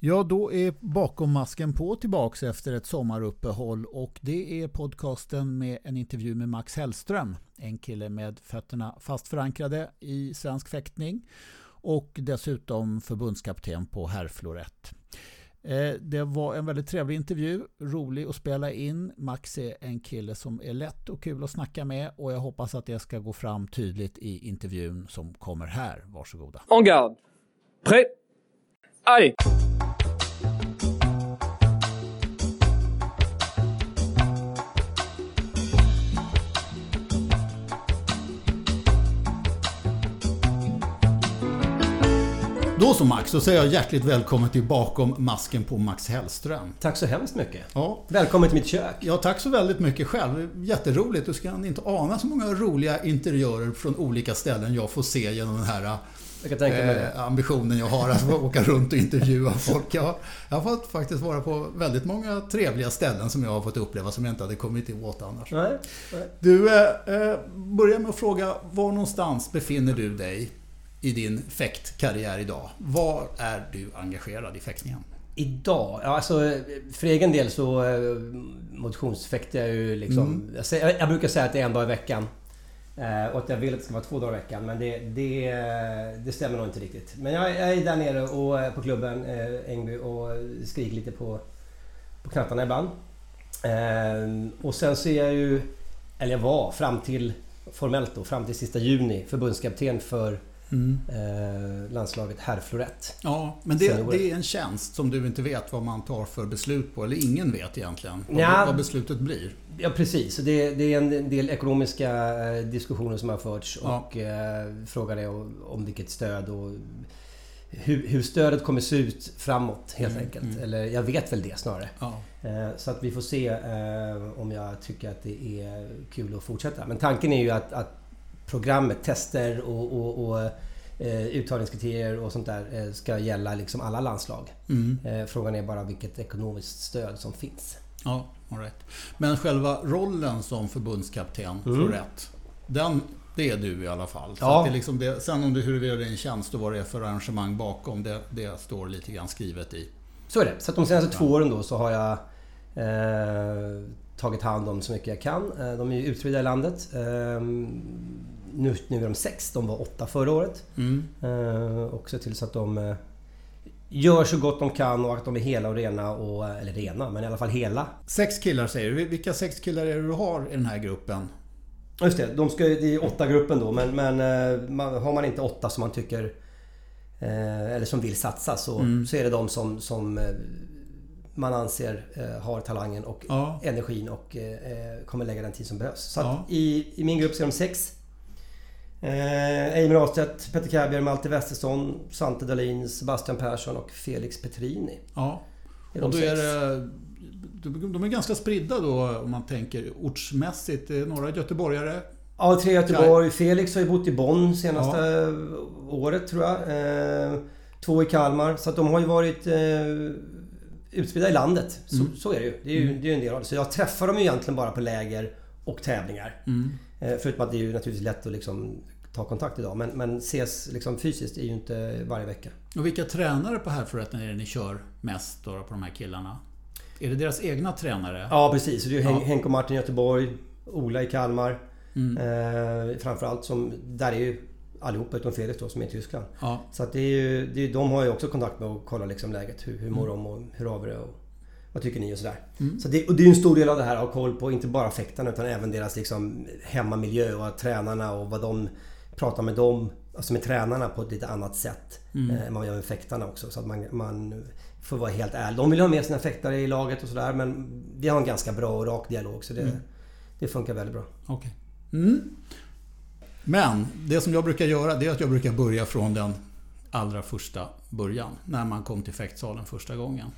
Ja, då är Bakom masken på tillbaks efter ett sommaruppehåll och det är podcasten med en intervju med Max Hellström. En kille med fötterna fast förankrade i svensk fäktning och dessutom förbundskapten på herrflorett. Eh, det var en väldigt trevlig intervju, rolig att spela in. Max är en kille som är lätt och kul att snacka med och jag hoppas att det ska gå fram tydligt i intervjun som kommer här. Varsågoda. Oh, en garde. Prêt. Allez Då så Max, så säger jag hjärtligt välkommen till Bakom masken på Max Hellström. Tack så hemskt mycket. Ja. Välkommen till mitt kök. Ja, tack så väldigt mycket själv. Jätteroligt. Du ska inte ana så många roliga interiörer från olika ställen jag får se genom den här. Eh, ambitionen jag har att åka runt och intervjua folk. Jag, jag har fått faktiskt vara på väldigt många trevliga ställen som jag har fått uppleva som jag inte hade kommit åt annars. Nej, nej. Du, eh, eh börjar med att fråga var någonstans befinner du dig i din fäktkarriär idag? Var är du engagerad i fäktningen? Idag? Ja, alltså, för egen del så eh, motionsfäktar jag ju liksom... Mm. Jag, brukar säga att det är en dag i veckan. Eh, och att jag vill att det ska vara två dagar i veckan. Men det, det, det stämmer nog inte riktigt. Men jag, jag är där nere och, eh, på klubben eh, Ängby och skriker lite på, på knattarna ibland. Eh, och sen så är jag ju... Eller jag var fram till formellt då, fram till sista juni förbundskapten för Mm. Eh, landslaget herrflorett. Ja, men det, det, är en tjänst som du inte vet vad man tar för beslut på. Eller ingen vet egentligen vad, ja, vad beslutet blir. Ja, precis. Det, det, är en del ekonomiska eh, diskussioner som har förts ja. och eh, frågan är om vilket stöd och hur, hur, stödet kommer se ut framåt helt mm, enkelt. Mm. Eller jag vet väl det snarare. Ja. Eh, så att vi får se eh, om jag tycker att det är kul att fortsätta. Men tanken är ju att, att programmet, tester och, och, och eh, uttagningskriterier och sånt där eh, ska gälla liksom alla landslag. Mm. Eh, frågan är bara vilket ekonomiskt stöd som finns. Ja, all right. Men själva rollen som förbundskapten, mm. för rätt, den det är du i alla fall. Så ja. det liksom det, sen om du huruvida det är en tjänst och vad det är för arrangemang bakom, det, det står lite grann skrivet i. Så är det. Så att de senaste två åren då så har jag eh, tagit hand om så mycket jag kan. Eh, de är ju utspridda i landet. Eh, nu, nu är de sex, de var åtta förra året. Mm. Uh, och se till så att de uh, gör så gott de kan och att de är hela och rena. Och, eller rena, men i alla fall hela. Sex killar säger du. Vilka sex killar är det du har i den här gruppen? Just det, de ska, det är åtta gruppen då. Men, men uh, man, har man inte åtta som man tycker... eller som vill satsa så, mm. så är det de som, som man anser har talangen och ja. energin och kommer lägga den tid som behövs. Så ja. i, i min grupp så är de sex. Eh, Eimer Ahlstedt, Petter Kärrbier, Malte Westersson, Svante Dahlin, Sebastian Persson och Felix Petrini. Ja. Och då är det, de är ganska spridda då om man tänker ortsmässigt. Några göteborgare. Ja, tre Göteborg. Felix har ju bott i Bonn senaste ja. året tror jag. Eh, två i Kalmar. Så att de har ju varit eh, utspridda i landet. Så, mm. så är det ju. Det är ju, mm. det är en del av det. Så jag träffar dem ju egentligen bara på läger och tävlingar. Mm. Eh, förutom att det är ju naturligtvis lätt att liksom ta kontakt idag. Men, men ses liksom fysiskt är ju inte varje vecka. Och vilka tränare på herrförrätten är det ni kör mest då på de här killarna? Är det deras egna tränare? Ja precis. Det är ja. Henk och Martin i Göteborg. Ola i Kalmar. Mm. Eh, framförallt som... Där är ju allihopa utom Felix då som är i Tyskland. Ja. Så att det är ju... Det är, de har ju också kontakt med och kollar liksom läget. Hur, hur mår mm. de och hur har vi det? Och, vad tycker ni och sådär. Mm. Så det, och det är en stor del av det här att ha koll på inte bara fäktarna utan även deras liksom hemmamiljö och tränarna och vad de pratar med dem, alltså med tränarna på ett lite annat sätt mm. än man gör med fäktarna också. Så att man, man får vara helt ärlig. De vill ha med sina fäktare i laget och sådär men vi har en ganska bra och rak dialog så det, mm. det funkar väldigt bra. Okay. Mm. Men det som jag brukar göra det är att jag brukar börja från den allra första början. När man kom till fäktsalen första gången.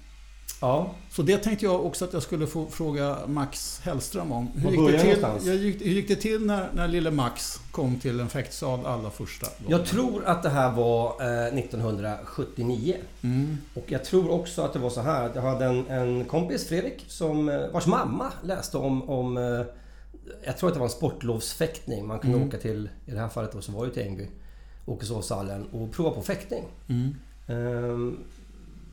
Ja. Så det tänkte jag också att jag skulle få fråga Max Hellström om. Hur gick, det till, jag gick, hur gick det till när, när lille Max kom till en fäktsal allra första gången? Jag tror att det här var eh, 1979. Mm. Och jag tror också att det var så här att jag hade en, en kompis, Fredrik, som, eh, vars mamma läste om, om eh, jag tror att det var en sportlovsfäktning. Man kunde mm. åka till, i det här fallet då, så var det till Ängby, Åkesåshallen och prova på fäktning. Mm. Um,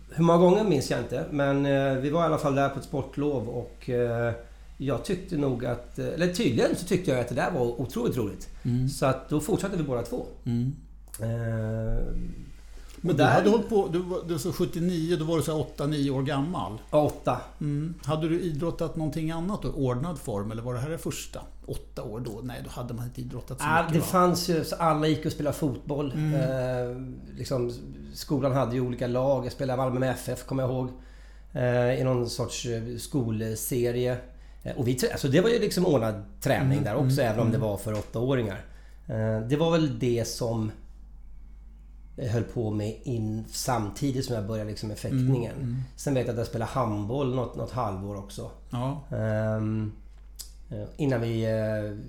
hur många gånger minns jag inte. Men eh, vi var i alla fall där på ett sportlov och eh, jag tyckte nog att... Eh, eller tydligen så tyckte jag att det där var otroligt roligt. Mm. Så att då fortsatte vi båda två. Mm. Men du där... hade hållit på, du var, du så 79, då var du så 8-9 år gammal. Ja, 8. Mm. Hade du idrottat någonting annat då? Ordnad form? Eller var det här det första? 8 år då? Nej, då hade man inte idrottat så ah, mycket. Det va? fanns ju, alla gick och spelade fotboll. Mm. Eh, liksom, skolan hade ju olika lag. Jag spelade Malmö med FF, kommer jag ihåg. Eh, I någon sorts eh, skolserie. Eh, och vi, alltså det var ju liksom ordnad träning mm. där också, mm. även om det mm. var för 8-åringar. Eh, det var väl det som höll på med in, samtidigt som jag började liksom med fäktningen. Mm, mm. Sen vet jag att jag spelade handboll något, något halvår också. Ja. Um, innan vi... Uh,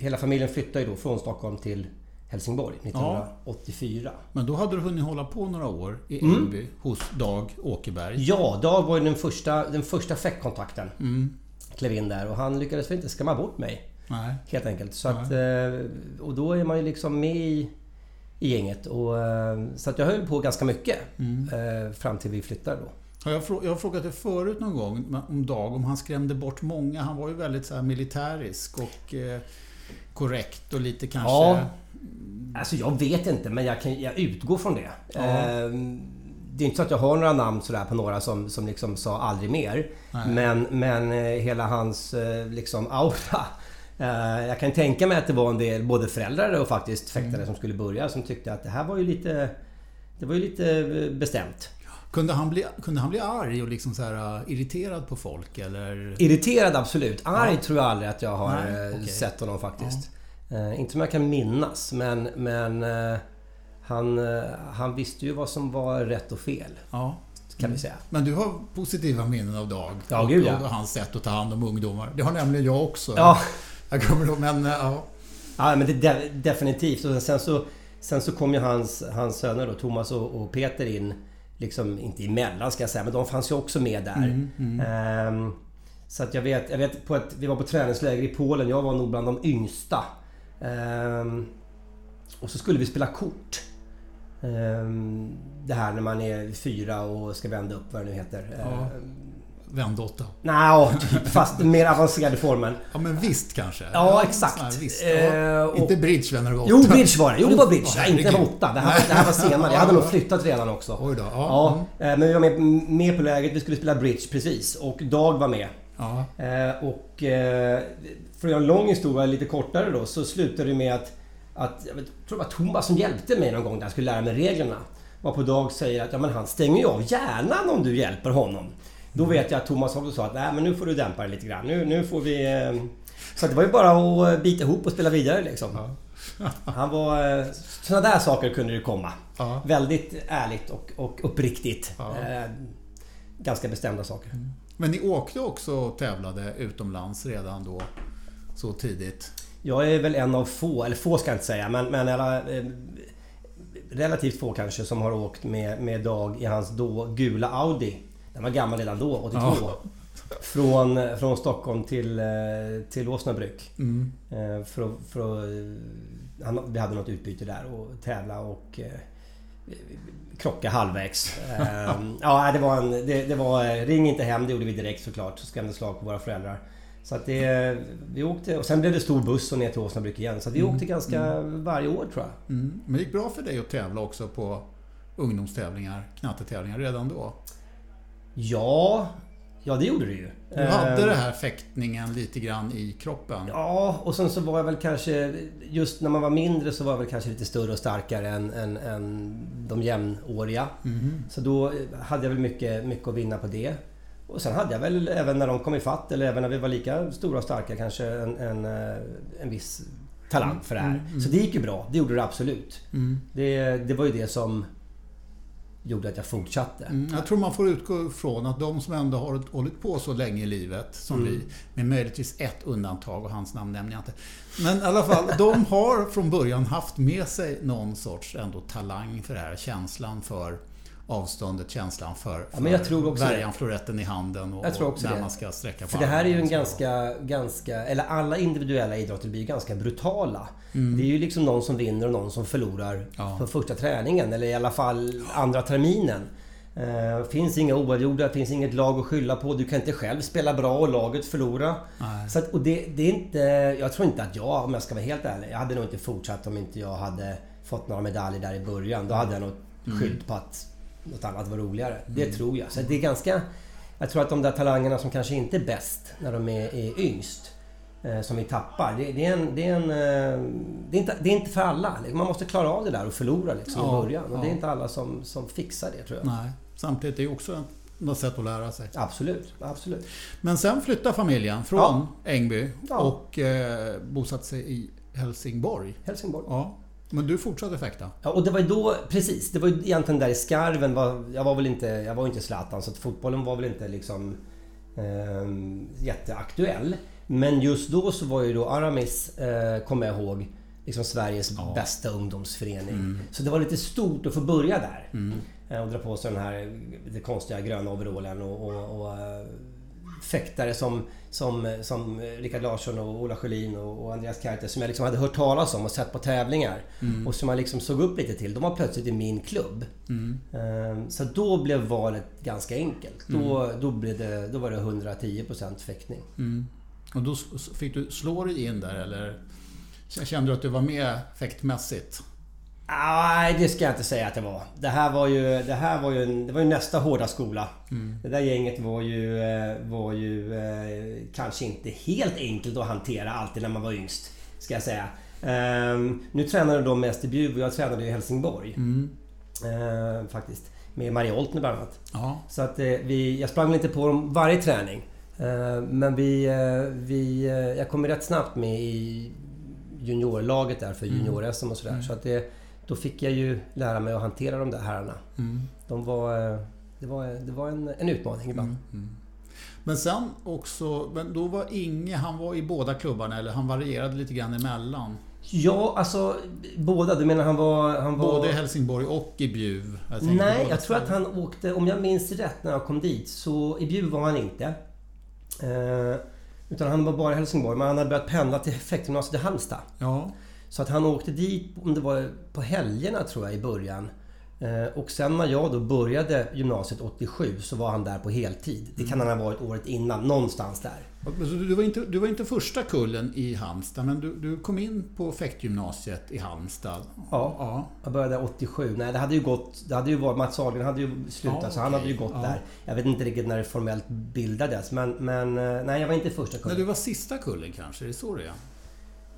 hela familjen flyttade ju då från Stockholm till Helsingborg 1984. Ja. Men då hade du hunnit hålla på några år i Elby mm. hos Dag Åkerberg? Ja, Dag var ju den första, den första fäktkontakten. Mm. Klev in där och han lyckades väl inte skrämma bort mig. Nej. Helt enkelt. Så att, eh, och då är man ju liksom med i i gänget. Och, eh, så att jag höll på ganska mycket mm. Eh, fram till vi flyttade då. Jag, jag har frågat dig förut någon gång om Dag, om han skrämde bort många. Han var ju väldigt så här militärisk och eh, korrekt och lite kanske... Ja. Alltså jag vet inte, men jag, kan, jag utgår från det. Ja. Eh, det är inte så att jag har några namn sådär på några som, som liksom sa aldrig mer. Men, men hela hans liksom aura jag kan tänka mig att det var en del både föräldrar och faktiskt fäktare mm. som skulle börja som tyckte att det här var ju lite... Det var ju lite eh, bestämt. Kunde han bli, kunde han bli arg och liksom så här, uh, irriterad på folk eller? Irriterad absolut. Arg ja. tror jag aldrig att jag har Nej, okay. sett honom faktiskt. Ja. Inte som jag kan minnas men, men han, han visste ju vad som var rätt och fel. Ja. Kan vi säga. Men du har positiva minnen av Dag? Ja, gud ja. Och hans sätt att ta hand om ungdomar. Det har nämligen jag också. Ja. Jag kommer ihåg, men ja. Ja, men det de, definitivt. Och sen så, sen så kom ju hans, hans söner då, Thomas och, och, Peter in. Liksom, inte emellan ska jag säga, men de fanns ju också med där. Mm, mm. Ehm, så att jag vet, jag vet på ett, vi var på träningsläger i Polen. Jag var nog bland de yngsta. Ehm, och så skulle vi spela kort. Ehm, det här när man är fyra och ska vända upp vad det nu heter. Ja. Vänd åtta? Nej, typ, fast mer avancerade formen. Ja, men visst kanske? Ja, exakt. Visst, ja. Uh, Inte bridge vänder över åtta? Jo, bridge var det. Jo, det var bridge. Oh, Nej, inte åtta. Det här, det här var senare. Jag hade nog flyttat redan också. Oj då. Ja. ja. Mm. Men vi var med, med på läget. Vi skulle spela bridge precis. Och Dag var med. Ja. Uh, och för att göra en lång historia lite kortare då så slutade det med att, att jag, tror det var Thomas som hjälpte mig någon gång när jag skulle lära mig reglerna. Var på Dag säger att ja, men han stänger ju av hjärnan om du hjälper honom. Då vet jag att Thomas också sa att Nej, men nu får du dämpa dig lite grann. Nu, nu får vi... Eh, så det var ju bara att bita ihop och spela vidare liksom. Ja. Han var... Eh, Sådana där saker kunde det komma. Ja. Väldigt ärligt och, och uppriktigt. Ja. Eh, ganska bestämda saker. Mm. Men ni åkte också och tävlade utomlands redan då? Så tidigt? Jag är väl en av få, eller få ska jag inte säga, men, men alla, relativt få kanske som har åkt med, med Dag i hans då gula Audi. Den var gammal redan då, 82. Ja. Från, från Stockholm till, eh, till Åsnabruk. Mm. Eh, för, för, han, vi hade något utbyte där och tävla och eh, krocka halvvägs. ja, det var en... Det, det, var... Ring inte hem, det gjorde vi direkt såklart. Så skrämde slag på våra föräldrar. Så att det... Vi åkte... Och sen blev det stor buss och ner till Åsnabruk igen. Så vi mm. åkte ganska mm. varje år tror jag. Mm. Men det gick bra för dig att tävla också på ungdomstävlingar, knattetävlingar redan då? Ja, ja det gjorde det ju. Du hade ehm, det här fäktningen lite grann i kroppen? Ja, och sen så var jag väl kanske... Just när man var mindre så var jag väl kanske lite större och starkare än, än, än de jämnåriga. Mm. Så då hade jag väl mycket, mycket att vinna på det. Och sen hade jag väl även när de kom ifatt eller även när vi var lika stora och starka kanske en, en, eh, en viss talang för det här. Mm, mm. Så det gick ju bra. Det gjorde det absolut. Mm. Det, det var ju det som gjorde att jag fortsatte. Mm, jag tror man får utgå ifrån att de som ändå har hållit på så länge i livet som mm. vi, med möjligtvis ett undantag och hans namn nämner jag inte. Men i alla fall, de har från början haft med sig någon sorts ändå talang för det här, känslan för avståndet, känslan för, för ja, jag tror också värjan, floretten i handen och, jag tror också när det. man ska sträcka på För det här är ju en ganska, ganska... Eller alla individuella idrotter blir ganska brutala. Mm. Det är ju liksom någon som vinner och någon som förlorar ja. på första träningen eller i alla fall andra terminen. Uh, finns inga oavgjorda, finns inget lag att skylla på. Du kan inte själv spela bra och laget förlora. Så att, och det, det, är inte... Jag tror inte att jag, om jag ska vara helt ärlig, jag hade nog inte fortsatt om inte jag hade fått några medaljer där i början. Då hade jag nog mm. skyllt på att något annat var roligare. Mm. Det tror jag. Så det är ganska... Jag tror att de där talangerna som kanske inte är bäst när de är, är yngst eh, som vi tappar. Det, det, är en, det, är en, eh, det, är inte, det är inte för alla. Man måste klara av det där och förlora liksom, ja, i början. Och ja. det är inte alla som, som fixar det tror jag. Nej. Samtidigt är det också något sätt att lära sig. Absolut, absolut. Men sen flyttade familjen från ja. Ängby och eh, bosatte sig i Helsingborg. Helsingborg. Ja. Men du fortsatte fäkta? Ja, och det var ju då, precis. Det var ju egentligen där i skarven. Var, jag var väl inte, jag var inte Zlatan så att fotbollen var väl inte liksom eh, jätteaktuell. Men just då så var ju då Aramis, eh, kommer jag ihåg, liksom Sveriges ja. bästa ungdomsförening. Mm. Så det var lite stort att få börja där. Mm. Eh, och dra på sig den här lite konstiga gröna overallen och, och, och eh, fäktare som, som, som Rickard Larsson och Ola Sjölin och, och Andreas Karte som jag liksom hade hört talas om och sett på tävlingar. Mm. Och som jag liksom såg upp lite till. De var plötsligt i min klubb. Mm. Ehm, så då blev valet ganska enkelt. Mm. Då, då, blev det, då var det 110% fäktning. Mm. Och då fick du slå dig in där eller? Kände du att du var med fäktmässigt? Nej, det ska jag inte säga att det var. Det här var ju, det här var ju, det var ju nästa hårda skola. Mm. Det där gänget var ju, eh, var ju eh, kanske inte helt enkelt att hantera alltid när man var yngst. Ska jag säga. Um, nu tränade de mest i Bjuv och jag tränade i Helsingborg. Mm. Uh, faktiskt. Med Maria Oltner bland annat. Ja. Så att uh, vi, jag sprang lite på dem varje träning. Uh, men vi, vi, jag kom rätt snabbt med i juniorlaget där för mm. junior-SM och sådär. Mm. Så att det, då fick jag ju lära mig att hantera de där herrarna. Mm. De var, eh, det var, det var en, en utmaning ibland. Mm. Mm. Men sen också, men då var Inge, han var i båda klubbarna eller han varierade lite grann emellan? Ja, alltså båda. Du menar han var... Han var... Både i Helsingborg och i Bjuv? Jag Nej, jag tror att han åkte... Om jag minns rätt när jag kom dit, så i Bjuv var han inte. Eh, utan han var bara i Helsingborg, men han hade börjat pendla till fäktgymnasiet i Halmstad. Ja. Så att han åkte dit, om det var på helgerna tror jag i början. Eh, och sen när jag då började gymnasiet 87 så var han där på heltid. Det kan han ha varit året innan, någonstans där. Du var inte, du var inte första kullen i Halmstad, men du, du kom in på fäktgymnasiet i Halmstad? Ja, ja, jag började 87. Nej, det hade ju gått... Det hade ju varit, Mats Ahlgren hade ju slutat, ja, så han hade ju gått ja. där. Jag vet inte riktigt när det formellt bildades, men, men eh, nej, jag var inte första kullen. Nej, du var sista kullen kanske? Är det så det är?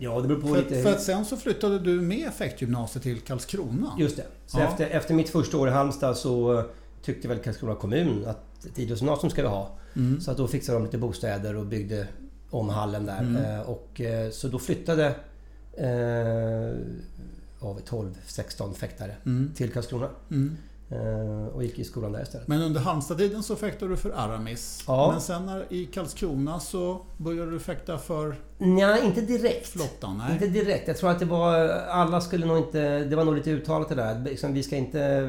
Ja, det beror på för, lite... För att sen så flyttade du med effektgymnasiet till Karlskrona. Just det. Så ja. efter, efter mitt första år i Halmstad så tyckte väl Karlskrona kommun att ett idrottsgymnasium ska vi ha. Mm. Så att då fixade de lite bostäder och byggde om hallen där. Mm. Eh, och, eh, så då flyttade eh, 12-16 fäktare mm. till Karlskrona. Mm. Eh, och gick i skolan där istället. Men under Halmstad-tiden så fäktade du för Aramis. Ja. Men sen när, i Karlskrona så började du fäkta för... Nej, inte direkt. Flottan? Nej. Inte direkt. Jag tror att det var... Alla skulle nog inte... Det var nog lite uttalat det där. Liksom, vi ska inte...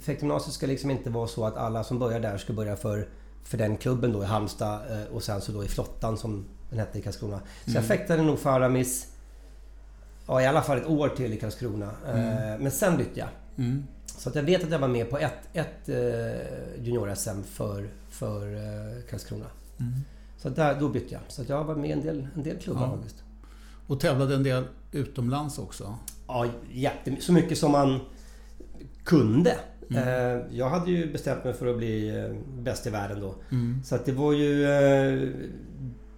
Fäktgymnasiet ska liksom inte vara så att alla som börjar där ska börja för, för den klubben då i Halmstad eh, och sen så då i flottan som den hette i Karlskrona. Så mm. jag fäktade nog för Aramis... Ja, i alla fall ett år till i Karlskrona. Mm. Eh, men sen bytte jag. Mm. Så att jag vet att jag var med på ett, ett eh, junior-SM för, för eh, Karlskrona. Mm. Så där, då bytte jag. Så att jag var med i en del, en del klubbar ja. faktiskt. Och tävlade en del utomlands också? Ja, jättemycket. Så mycket som man kunde. Mm. Eh, jag hade ju bestämt mig för att bli eh, bäst i världen då. Mm. Så att det var ju eh,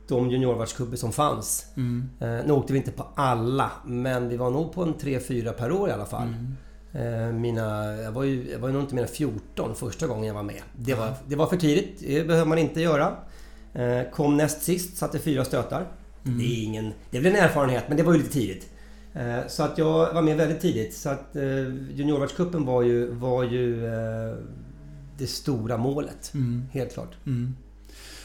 de juniorvärldscuper som fanns. Mm. Nu åkte vi inte på alla, men vi var nog på en 3-4 per år i alla fall. Mm. Eh, mina, jag, var ju, jag var ju nog inte mer än 14 första gången jag var med. Det var, det var för tidigt, det behöver man inte göra. Eh, kom näst sist, satte fyra stötar. Mm. Det, är ingen, det är väl en erfarenhet, men det var ju lite tidigt. Eh, så att jag var med väldigt tidigt. Så att juniorvärldscupen var ju, var ju det stora målet. Mm. Helt klart. Mm.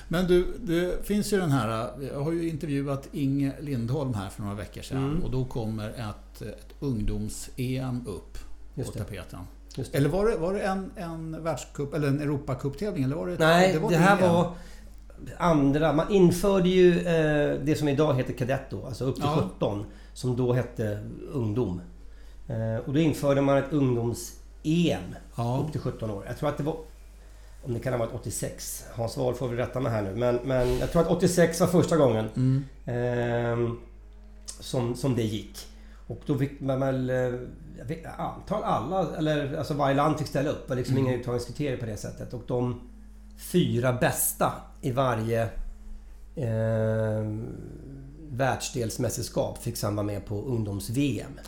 Men du, det finns ju den här... Jag har ju intervjuat Inge Lindholm här för några veckor sedan. Mm. Och då kommer ett, ett ungdoms-EM upp. Just på tapeten. Eller var det, var det en, en världscup eller en Europacuptävling? Eller var det, Nej, det, var det här var andra. Man införde ju eh, det som idag heter kadett då, alltså upp till ja. 17. Som då hette ungdom. Eh, och då införde man ett ungdoms EM. Ja. Upp till 17 år. Jag tror att det var... Om det kan ha varit 86. Hans Wahl får väl rätta mig här nu. Men, men jag tror att 86 var första gången mm. eh, som, som det gick. Och då fick man väl... Jag antar alla, eller alltså varje land fick ställa upp. Det var liksom mm. inga uttagningskriterier på det sättet. Och de fyra bästa i varje eh, världsdelsmästerskap fick sen vara med på ungdoms-VM.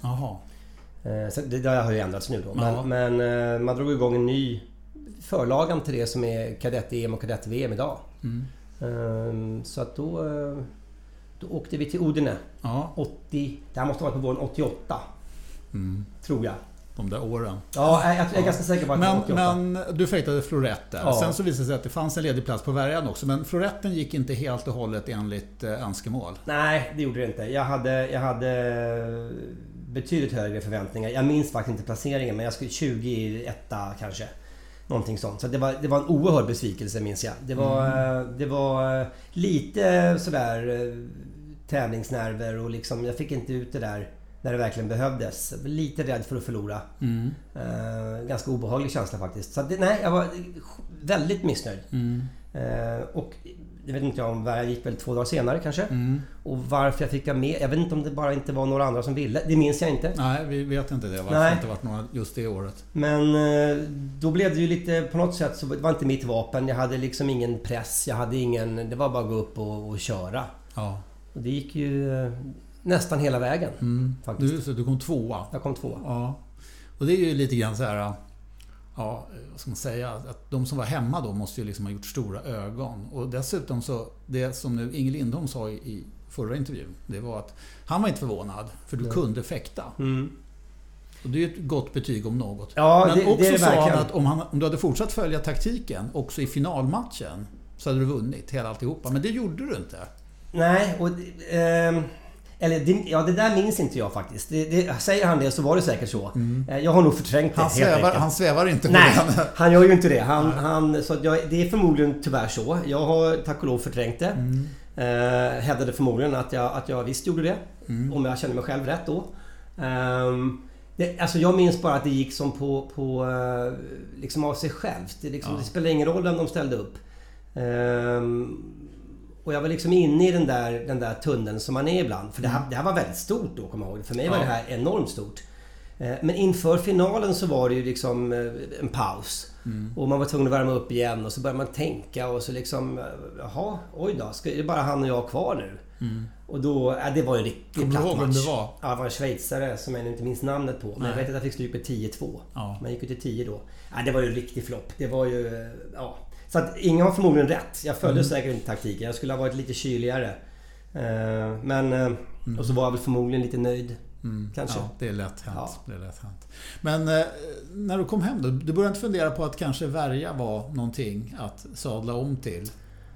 Eh, så det där har ju ändrats nu då. Men, men eh, man drog igång en ny förlagan till det som är kadett-EM och kadett-VM idag. Mm. Eh, så att då... Eh, då åkte vi till Odine. Ja. 80... Det här måste ha varit på våren 88. Mm. Tror jag. De där åren. Ja, jag, jag är ganska säker på att men, det var 88. Men du fejtade Florett där. Ja. Sen så visade det sig att det fanns en ledig plats på Värjan också. Men Floretten gick inte helt och hållet enligt eh, önskemål. Nej, det gjorde det inte. Jag hade, jag hade betydligt högre förväntningar. Jag minns faktiskt inte placeringen, men jag skulle 21 kanske. Någonting sånt. Så det var, det var en oerhörd besvikelse minns jag. Det var, mm. det var lite sådär tävlingsnerver och liksom jag fick inte ut det där när det verkligen behövdes. Lite rädd för att förlora. Mm. Uh, ganska obehaglig känsla faktiskt. Så det, nej, jag var väldigt missnöjd. Mm. Uh, och det vet inte jag om jag gick väl två dagar senare kanske. Mm. Och varför jag fick jag med. Jag vet inte om det bara inte var några andra som ville. Det minns jag inte. Nej, vi vet inte det. Varför Nej. det inte varit några just det året. Men uh, då blev det ju lite på något sätt så det var inte mitt vapen. Jag hade liksom ingen press. Jag hade ingen... Det var bara att gå upp och, och köra. Ja. Och det gick ju nästan hela vägen. Mm. Faktiskt. Du, så du kom tvåa? Jag kom tvåa. Ja. Och det är ju lite grann så här... Ja, vad ska man säga? Att de som var hemma då måste ju liksom ha gjort stora ögon. Och dessutom så, det som nu Inge Lindholm sa i förra intervjun, det var att han var inte förvånad, för du mm. kunde fäkta. Mm. Och det är ju ett gott betyg om något. Ja, Men det, också det sa han att om, han, om du hade fortsatt följa taktiken, också i finalmatchen, så hade du vunnit hela alltihopa. Men det gjorde du inte. Nej, och... Eh, eller det, ja, det där minns inte jag faktiskt. Det, det, säger han det så var det säkert så. Mm. Eh, jag har nog förträngt det han svävar, Han svävar inte på Nej, den. han gör ju inte det. Han, han, så jag, det är förmodligen tyvärr så. Jag har tack och lov förträngt det. Mm. Eh, hävdade förmodligen att jag, att jag visst gjorde det. Mm. Om jag kände mig själv rätt då. Um, det, alltså jag minns bara att det gick som på, på uh, liksom av sig självt. Det, liksom, ja. det spelade ingen roll vem de ställde upp. Um, och jag var liksom inne i den där, den där tunneln som man är ibland. För det här, mm. det här var väldigt stort då, kommer jag ihåg. För mig var det här enormt stort. Eh, men inför finalen så var det ju liksom eh, en paus. Mm. Och man var tvungen att värma upp igen och så började man tänka och så liksom... Eh, jaha, oj då. Ska, är det bara han och jag kvar nu? Mm. Och då... Ja, det var ju en riktig platt match. Vem det var? Ja, det var en schweizare som jag inte minns namnet på. Men Nej. jag vet att jag fick stryk med 10-2. Ja. Man gick ut till 10 då. Ja, det var ju en riktig flopp. Det var ju... Ja, så att ingen har förmodligen rätt. Jag följde mm. säkert inte taktiken. Jag skulle ha varit lite kyligare. Eh, men... Eh, mm. Och så var jag väl förmodligen lite nöjd. Mm. Kanske. Ja, det är lätt hänt. Ja. Det är lätt hänt. Men eh, när du kom hem då? Du började inte fundera på att kanske värja var någonting att sadla om till?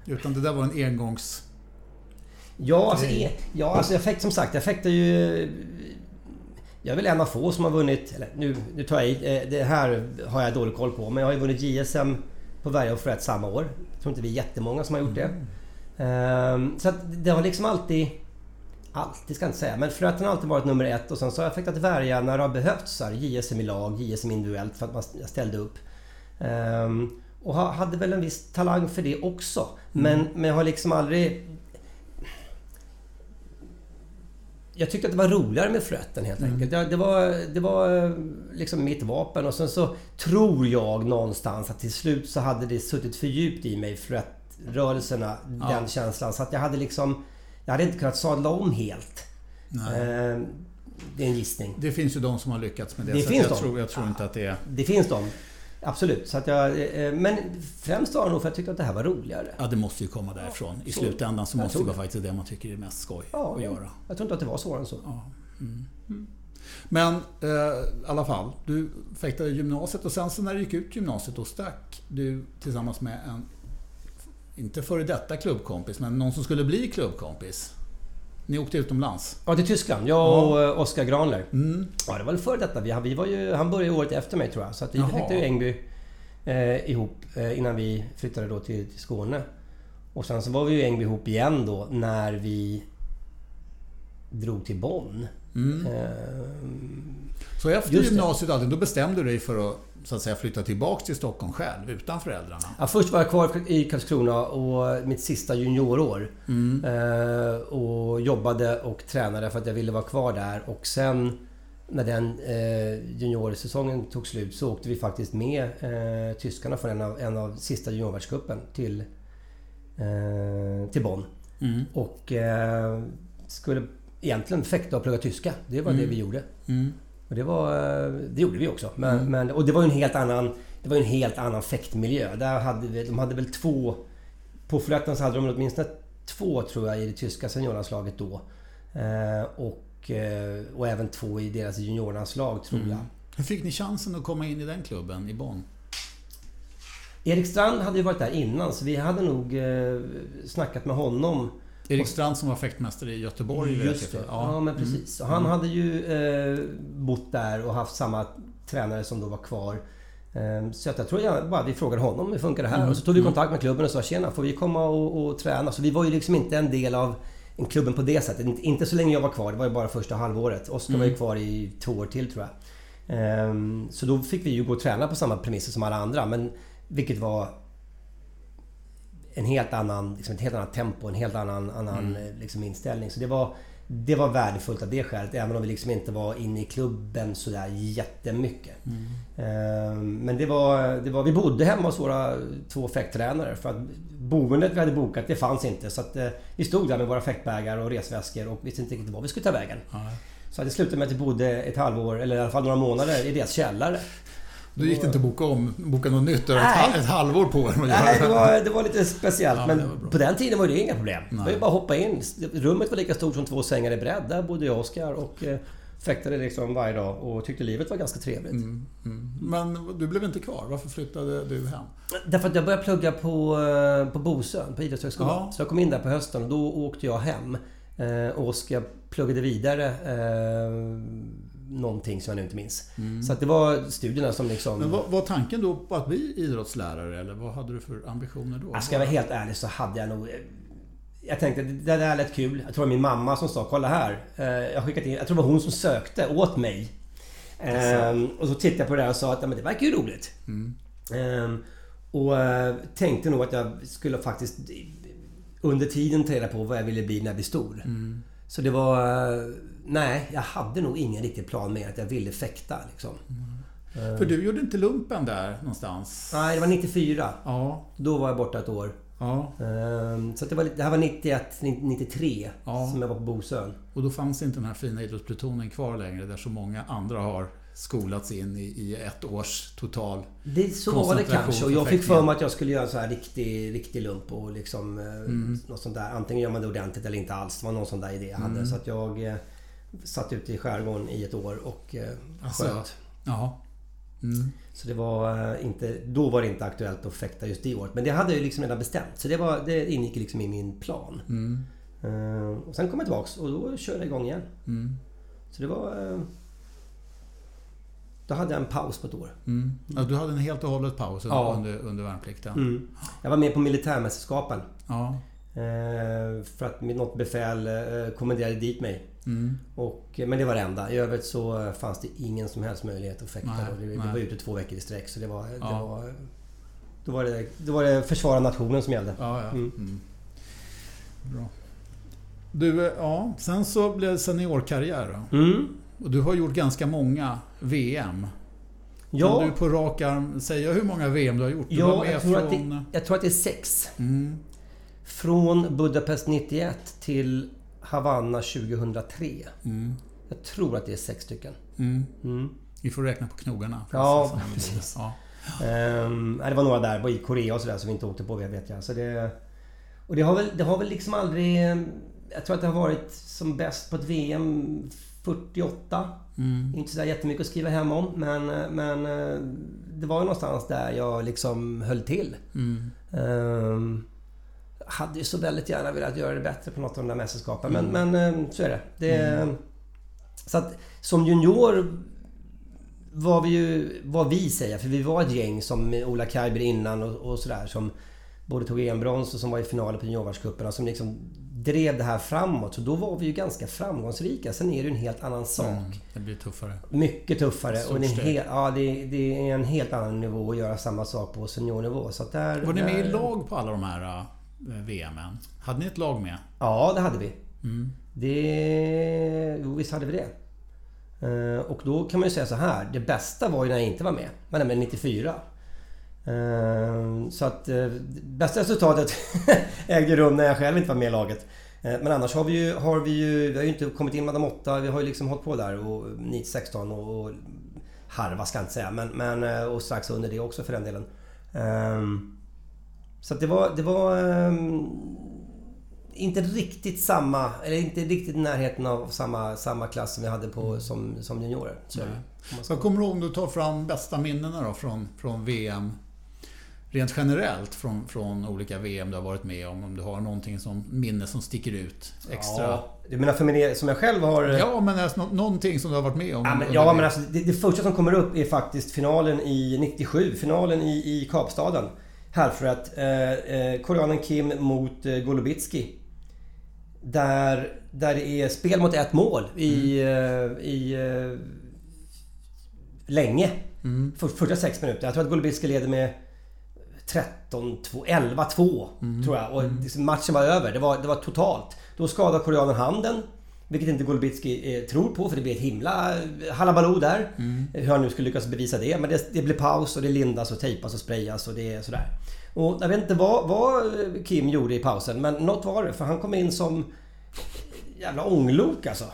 Utan det där var en engångs... Ja, alltså, ja, alltså jag fäkt, som sagt, jag fäktar ju... Jag är väl en av få som har vunnit... Eller nu, nu tar jag i. Det här har jag dålig koll på. Men jag har ju vunnit JSM på varje för ett samma år. Jag tror inte vi är jättemånga som har gjort det. Mm. Så det har liksom alltid... Alltid ska jag inte säga, men flöten har alltid varit nummer ett och sen så har jag fäktat värja när det har behövts. Så här, JSM i lag, JSM individuellt för att man, ställde upp. Um, och hade väl en viss talang för det också. Men, mm. men jag har liksom aldrig jag tyckte att det var roligare med flöten helt mm. enkelt. Det var, det var liksom mitt vapen och sen så tror jag någonstans att till slut så hade det suttit för djupt i mig flötrörelserna, ja. den känslan. Så att jag hade liksom... Jag hade inte kunnat sadla om helt. Eh, det är en gissning. Det finns ju de som har lyckats med det. det finns jag, de. Tror, jag tror inte att det är... Det finns de. Absolut. Så att jag, eh, men främst var det nog för att jag tyckte att det här var roligare. Ja, det måste ju komma därifrån. I så, slutändan så måste det vara faktiskt det man tycker är mest skoj ja, att göra. Jag tror inte att det var svårare än så. Ja. Mm. Mm. Men eh, i alla fall, du fäktade gymnasiet och sen så när du gick ut gymnasiet då stack du tillsammans med en, inte före detta klubbkompis, men någon som skulle bli klubbkompis. Ni åkte utomlands? Ja, till Tyskland. Jag och ja. Oskar Granler. Mm. Ja, det var väl före detta. Vi, vi var ju, han började året efter mig tror jag. Så att vi fäktade ju Ängby eh, ihop eh, innan vi flyttade då till, till Skåne. Och sen så var vi ju Ängby ihop igen då när vi drog till Bonn Mm. Eh, så efter gymnasiet då bestämde du dig för att så att säga flytta tillbaks till Stockholm själv utan föräldrarna? Ja, först var jag kvar i Karlskrona och mitt sista juniorår. Mm. Eh, och jobbade och tränade för att jag ville vara kvar där. Och sen när den eh, juniorsäsongen tog slut så åkte vi faktiskt med eh, tyskarna för en av, en av sista juniorvärldscupen till, eh, till Bonn. Mm. Och eh, skulle egentligen fäkta och plugga tyska. Det var mm. det vi gjorde. Mm. Och det, var, det gjorde vi också. Men, mm. men, och det var ju en helt annan... Det var en helt annan fäktmiljö. Där hade vi, de hade väl två... På Fulhättan så hade de åtminstone två tror jag i det tyska seniorlandslaget då. Eh, och, eh, och även två i deras juniorlandslag tror mm. jag. Hur fick ni chansen att komma in i den klubben i Bonn? Erik Strand hade ju varit där innan så vi hade nog eh, snackat med honom Erik Strand som var fäktmästare i Göteborg. Just det. Ja. ja, men precis. Mm. han hade ju eh, bott där och haft samma tränare som då var kvar. Eh, så jag tror jag bara vi frågade honom hur funkar det här? Mm. Och så tog vi kontakt med klubben och sa tjena, får vi komma och, och träna? Så vi var ju liksom inte en del av klubben på det sättet. Inte så länge jag var kvar. Det var ju bara första halvåret. Oskar mm. var ju mm. kvar i två år till tror jag. Ehm, så då fick vi ju gå och träna på samma premisser som alla andra. Men vilket var en helt annan, liksom ett helt annat tempo, en helt annan, annan mm. Eh, liksom inställning. Så det var, det var värdefullt av det skälet, även om vi liksom inte var inne i klubben sådär jättemycket. Mm. Ehm, men det var, det var... Vi bodde hemma hos våra två fäkttränare för att boendet vi hade bokat, det fanns inte. Så att eh, vi stod där med våra fäktbägar och resväskor och visste inte riktigt var vi skulle ta vägen. Mm. Så det slutade med att vi bodde ett halvår, eller i alla fall några månader, i deras källare. Då gick det inte att boka om, boka något nytt och ett, ett halvår på det. Nej, det var, det var lite speciellt. Ja, men på den tiden var det inga problem. Nej. Det var ju bara att hoppa in. Rummet var lika stort som två sängar i bredd. Där bodde jag och Oskar och eh, fäktade liksom varje dag och tyckte livet var ganska trevligt. Mm, mm. Men du blev inte kvar. Varför flyttade du hem? Därför att jag började plugga på, eh, på Bosön, på Idrottshögskolan. Ja. Så jag kom in där på hösten och då åkte jag hem. Eh, och Oskar pluggade vidare någonting som jag nu inte minns. Mm. Så att det var studierna som liksom... Men var, var, tanken då på att bli idrottslärare eller vad hade du för ambitioner då? Jag ska vara helt ärlig så hade jag nog... Jag tänkte det där lät kul. Jag tror det var min mamma som sa kolla här. Eh, jag skickat in, jag tror det var hon som sökte åt mig. Ehm, och så tittade jag på det där och sa att men det verkar ju roligt. Mm. Ehm, och eh, tänkte nog att jag skulle faktiskt under tiden ta reda på vad jag ville bli när jag blir stor. Mm. Så det var... Nej, jag hade nog ingen riktig plan med att jag ville fäkta liksom. Mm. För du gjorde inte lumpen där någonstans? Nej, det var 94. Ja. Då var jag borta ett år. Ja. Ehm, så det, var, det här var 91, 93 ja. som jag var på Bosön. Och då fanns inte den här fina idrottsplutonen kvar längre där så många andra har skolats in i, i ett års total det, Så var det kanske. Och jag fick för mig att jag skulle göra så här riktig, riktig lump och liksom... Eh, mm. Något sånt där. Antingen gör man det ordentligt eller inte alls. Det var någon sån där idé jag hade. Mm. Så att jag eh, satt ute i skärgården i ett år och eh, alltså, sköt. Ja. Mm. Så det var inte... Då var det inte aktuellt att fäkta just det året. Men det hade jag liksom redan bestämt. Så det, var, det ingick liksom i min plan. Mm. Uh, och sen kom jag tillbaks och då körde jag igång igen. Mm. Så det var... Uh, då hade jag en paus på ett år. Mm. Ja, du hade en helt och hållet paus ja. under, under värnplikten? Mm. Jag var med på militärmästerskapen. Ja. Eh, för att något befäl eh, kommenderade dit mig. Mm. Och, men det var det enda. I övrigt så fanns det ingen som helst möjlighet att fäkta. Nej, vi, var ute två veckor i sträck. Så det var, ja. det var, då, var det, då var det försvara nationen som gällde. Ja, ja. Mm. Mm. Bra. Du, eh, ja, sen så blev det seniorkarriär då. Mm. Och du har gjort ganska många VM. Ja. Kan du på rak arm säga hur många VM du har gjort? Du ja, jag tror, från... det, jag tror, att det, är sex. Mm. Från Budapest 91 till Havanna 2003. Mm. Jag tror att det är sex stycken. Mm. Mm. Vi får räkna på knogarna. Ja, precis. Ja. Um, det var några där i Korea och sådär som vi inte åkte på vet jag. Så det, och det har, väl, det har väl liksom aldrig... Jag tror att det har varit som bäst på ett VM 48. Mm. Inte sådär jättemycket att skriva hem om men, men eh, det var ju någonstans där jag liksom höll till. Mm. Um, hade ju så väldigt gärna velat göra det bättre på något av de där mästerskapen mm. men, men eh, så är det. det mm. Så att som junior var vi ju, vad vi säger, för vi var ett gäng som Ola Kajber innan och, och sådär som både tog EM-brons och som var i finalen på juniorvärldscuperna som liksom drev det här framåt. Så då var vi ju ganska framgångsrika. Sen är det en helt annan sak. Mm, det blir tuffare. Mycket tuffare. Och det är, en ja, det, det, är en helt annan nivå att göra samma sak på seniornivå. Så där, var ni med i lag på alla de här äh, VMen? Hade ni ett lag med? Ja, det hade vi. Mm. Det... Jo, visst hade vi det. Uh, och då kan man ju säga så här. Det bästa var ju när jag inte var med. Men med 94. Ehm, så att eh, bästa resultatet ägde rum när jag själv inte var med i laget. Eh, men annars har vi ju, har vi ju, vi har ju inte kommit in med de åtta. Vi har ju liksom hållit på där och NIT 16 och, och harva ska jag inte säga. Men, men, eh, och strax under det också för den delen. Um, så att det var, det var um, inte riktigt samma, eller inte riktigt i närheten av samma, samma klass som vi hade på, som, som juniorer. Så, så kommer du ihåg om du tar fram bästa minnena då från, från VM rent generellt från, från olika VM du har varit med om? Om du har någonting som minne som sticker ut extra? Ja, du menar för min, som jag själv har... Ja, men alltså, någonting som du har varit med om? Ja, men, ja, men alltså, det, det, första som kommer upp är faktiskt finalen i 97. Finalen i, i Kapstaden. Halfrätt. Eh, eh, koreanen Kim mot eh, Golubitski. Där, där det är spel mot ett mål i... Mm. Eh, i eh, länge. Mm. För, första sex minuter. Jag tror att Golubitski leder med 13-2, 11-2 mm. tror jag. Och mm. liksom matchen var över. Det var, det var totalt. Då skadar koreanen handen. Vilket inte Golubitski eh, tror på för det blir ett himla eh, halabaloo där. Mm. Hur han nu skulle lyckas bevisa det. Men det, det blir paus och det lindas och tejpas och sprayas och det är sådär. Och jag vet inte vad, vad Kim gjorde i pausen men något var det för han kom in som jävla ånglok alltså.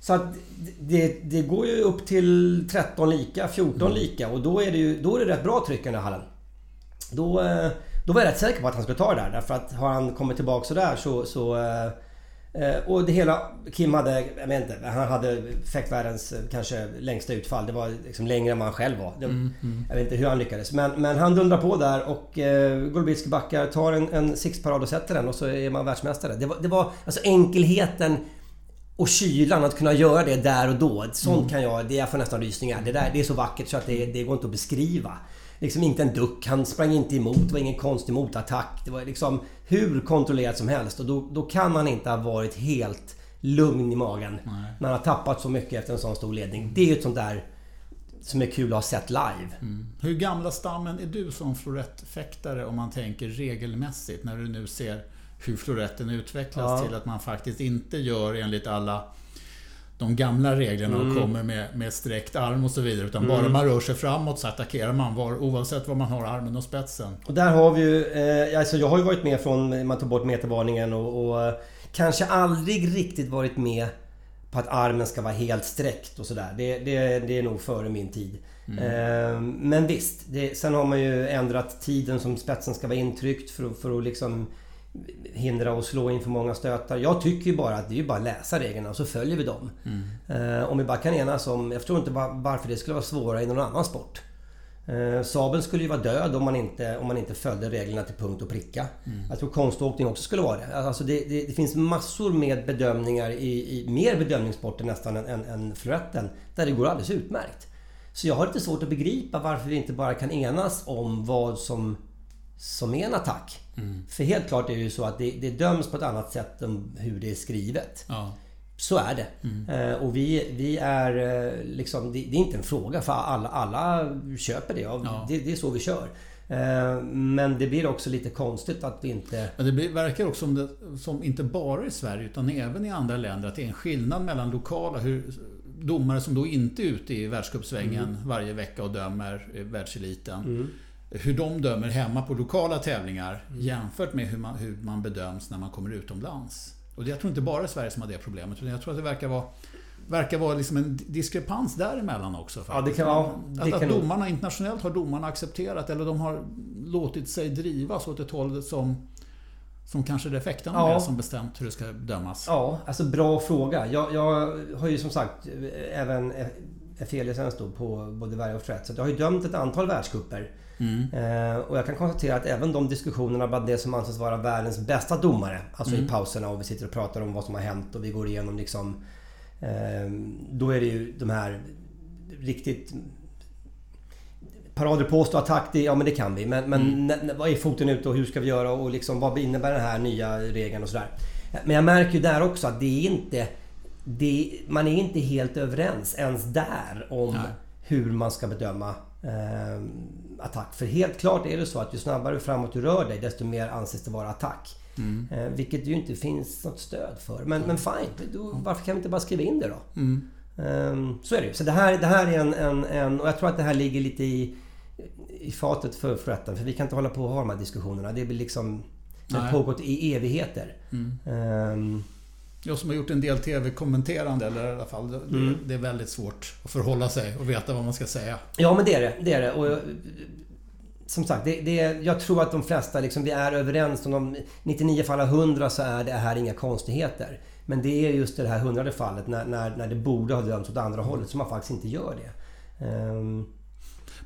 Så att det, det går ju upp till 13 lika, 14 mm. lika och då är det ju då är det rätt bra tryck i den här hallen. Då, eh, då var jag rätt säker på att han skulle ta det där. Därför att har han kommit tillbaka sådär så... så eh, eh, och det hela... Kim hade... Jag vet inte. Han hade fäktvärldens kanske längsta utfall. Det var liksom längre än vad han själv var. Det, mm, mm. Jag vet inte hur han lyckades. Men, men han dundrar på där och eh, Golubitski backar, tar en, en sixparad och sätter den och så är man världsmästare. Det var, det var alltså enkelheten och kylan, att kunna göra det där och då. Sånt mm. kan jag... Det jag får nästan rysningar. Det, där, det är så vackert så att det, det går inte att beskriva liksom inte en duck. Han sprang inte emot. Det var ingen konstig motattack. Det var liksom hur kontrollerat som helst. Och då, då kan han inte ha varit helt lugn i magen. Nej. När han har tappat så mycket efter en sån stor ledning. Det är ju ett sånt där som är kul att ha sett live. Mm. Hur gamla stammen är du som florettfäktare om man tänker regelmässigt? När du nu ser hur floretten utvecklas ja. till att man faktiskt inte gör enligt alla de gamla reglerna mm. och kommer med, med sträckt arm och så vidare. Utan mm. bara man rör sig framåt så attackerar man var, oavsett var man har armen och spetsen. Och där har vi ju... Eh, alltså jag har ju varit med från man tog bort metervarningen och, och kanske aldrig riktigt varit med på att armen ska vara helt sträckt och sådär. Det, det, det är nog före min tid. Mm. Eh, men visst, det, sen har man ju ändrat tiden som spetsen ska vara intryckt för, för att liksom hindra och slå in för många stötar. Jag tycker ju bara att det är bara att läsa reglerna och så följer vi dem. Mm. Eh, om vi bara kan enas om... Jag förstår inte varför det skulle vara svårare i någon annan sport. Eh, sabeln skulle ju vara död om man inte, om man inte följde reglerna till punkt och pricka. Mm. Jag tror konståkning också skulle vara det. Alltså det, det, det finns massor med bedömningar i, i mer bedömningssporter nästan än, än, än floretten. Där det går alldeles utmärkt. Så jag har lite svårt att begripa varför vi inte bara kan enas om vad som som är en attack. Mm. För helt klart är det ju så att det, det döms på ett annat sätt än hur det är skrivet. Ja. Så är det. Mm. Eh, och vi, vi är eh, liksom... Det, det, är inte en fråga för alla, alla köper det. Ja. det. Det är så vi kör. Eh, men det blir också lite konstigt att vi inte... Men det verkar också som, det, som inte bara i Sverige utan även i andra länder att det är en skillnad mellan lokala hur, domare som då inte är ute i världscupsvängen mm. varje vecka och dömer världseliten. Mm hur de dömer hemma på lokala tävlingar mm. jämfört med hur man, hur man bedöms när man kommer utomlands. Och jag tror inte bara Sverige som har det problemet, utan jag tror att det verkar vara verkar vara liksom en diskrepans däremellan också. Faktiskt. Ja, det kan vara. Det att, att domarna internationellt har domarna accepterat eller de har låtit sig drivas åt ett håll som som kanske det effekterna ja. med som bestämt hur det ska dömas. Ja, alltså bra fråga. Jag, jag har ju som sagt även FE-licens på både Varg och Frätt. Så jag har ju dömt ett antal världscuper. Mm. Eh, och jag kan konstatera att även de diskussionerna bland det som anses vara världens bästa domare, alltså mm. i pauserna och vi sitter och pratar om vad som har hänt och vi går igenom liksom... Eh, då är det ju de här riktigt parader påstå attack, det, ja men det kan vi. Men, men mm. vad är foten ute och hur ska vi göra och liksom, vad innebär den här nya regeln och sådär. Men jag märker ju där också att det är inte... Det, man är inte helt överens ens där om Nej. hur man ska bedöma eh, attack. För helt klart är det så att ju snabbare framåt du rör dig desto mer anses det vara attack. Mm. Eh, vilket ju inte finns något stöd för. Men, men fine, då, varför kan vi inte bara skriva in det då? Mm. Um, så är det ju. Så det här, det här är en, en, en... Och jag tror att det här ligger lite i, i fatet för, för rätten. För vi kan inte hålla på och ha de här diskussionerna. Det blir liksom... Det har pågått i evigheter. Mm. Jag som har gjort en del TV-kommenterande, eller i alla fall, det, mm. det, är väldigt svårt att förhålla sig och veta vad man ska säga. Ja, men det är det. det, är det. Och, som sagt, det, det, jag tror att de flesta, liksom, vi är överens om de 99 fall av 100 så är det här inga konstigheter. Men det är just det här hundrade fallet när, när, när det borde ha dömts åt andra hållet som man faktiskt inte gör det. Um,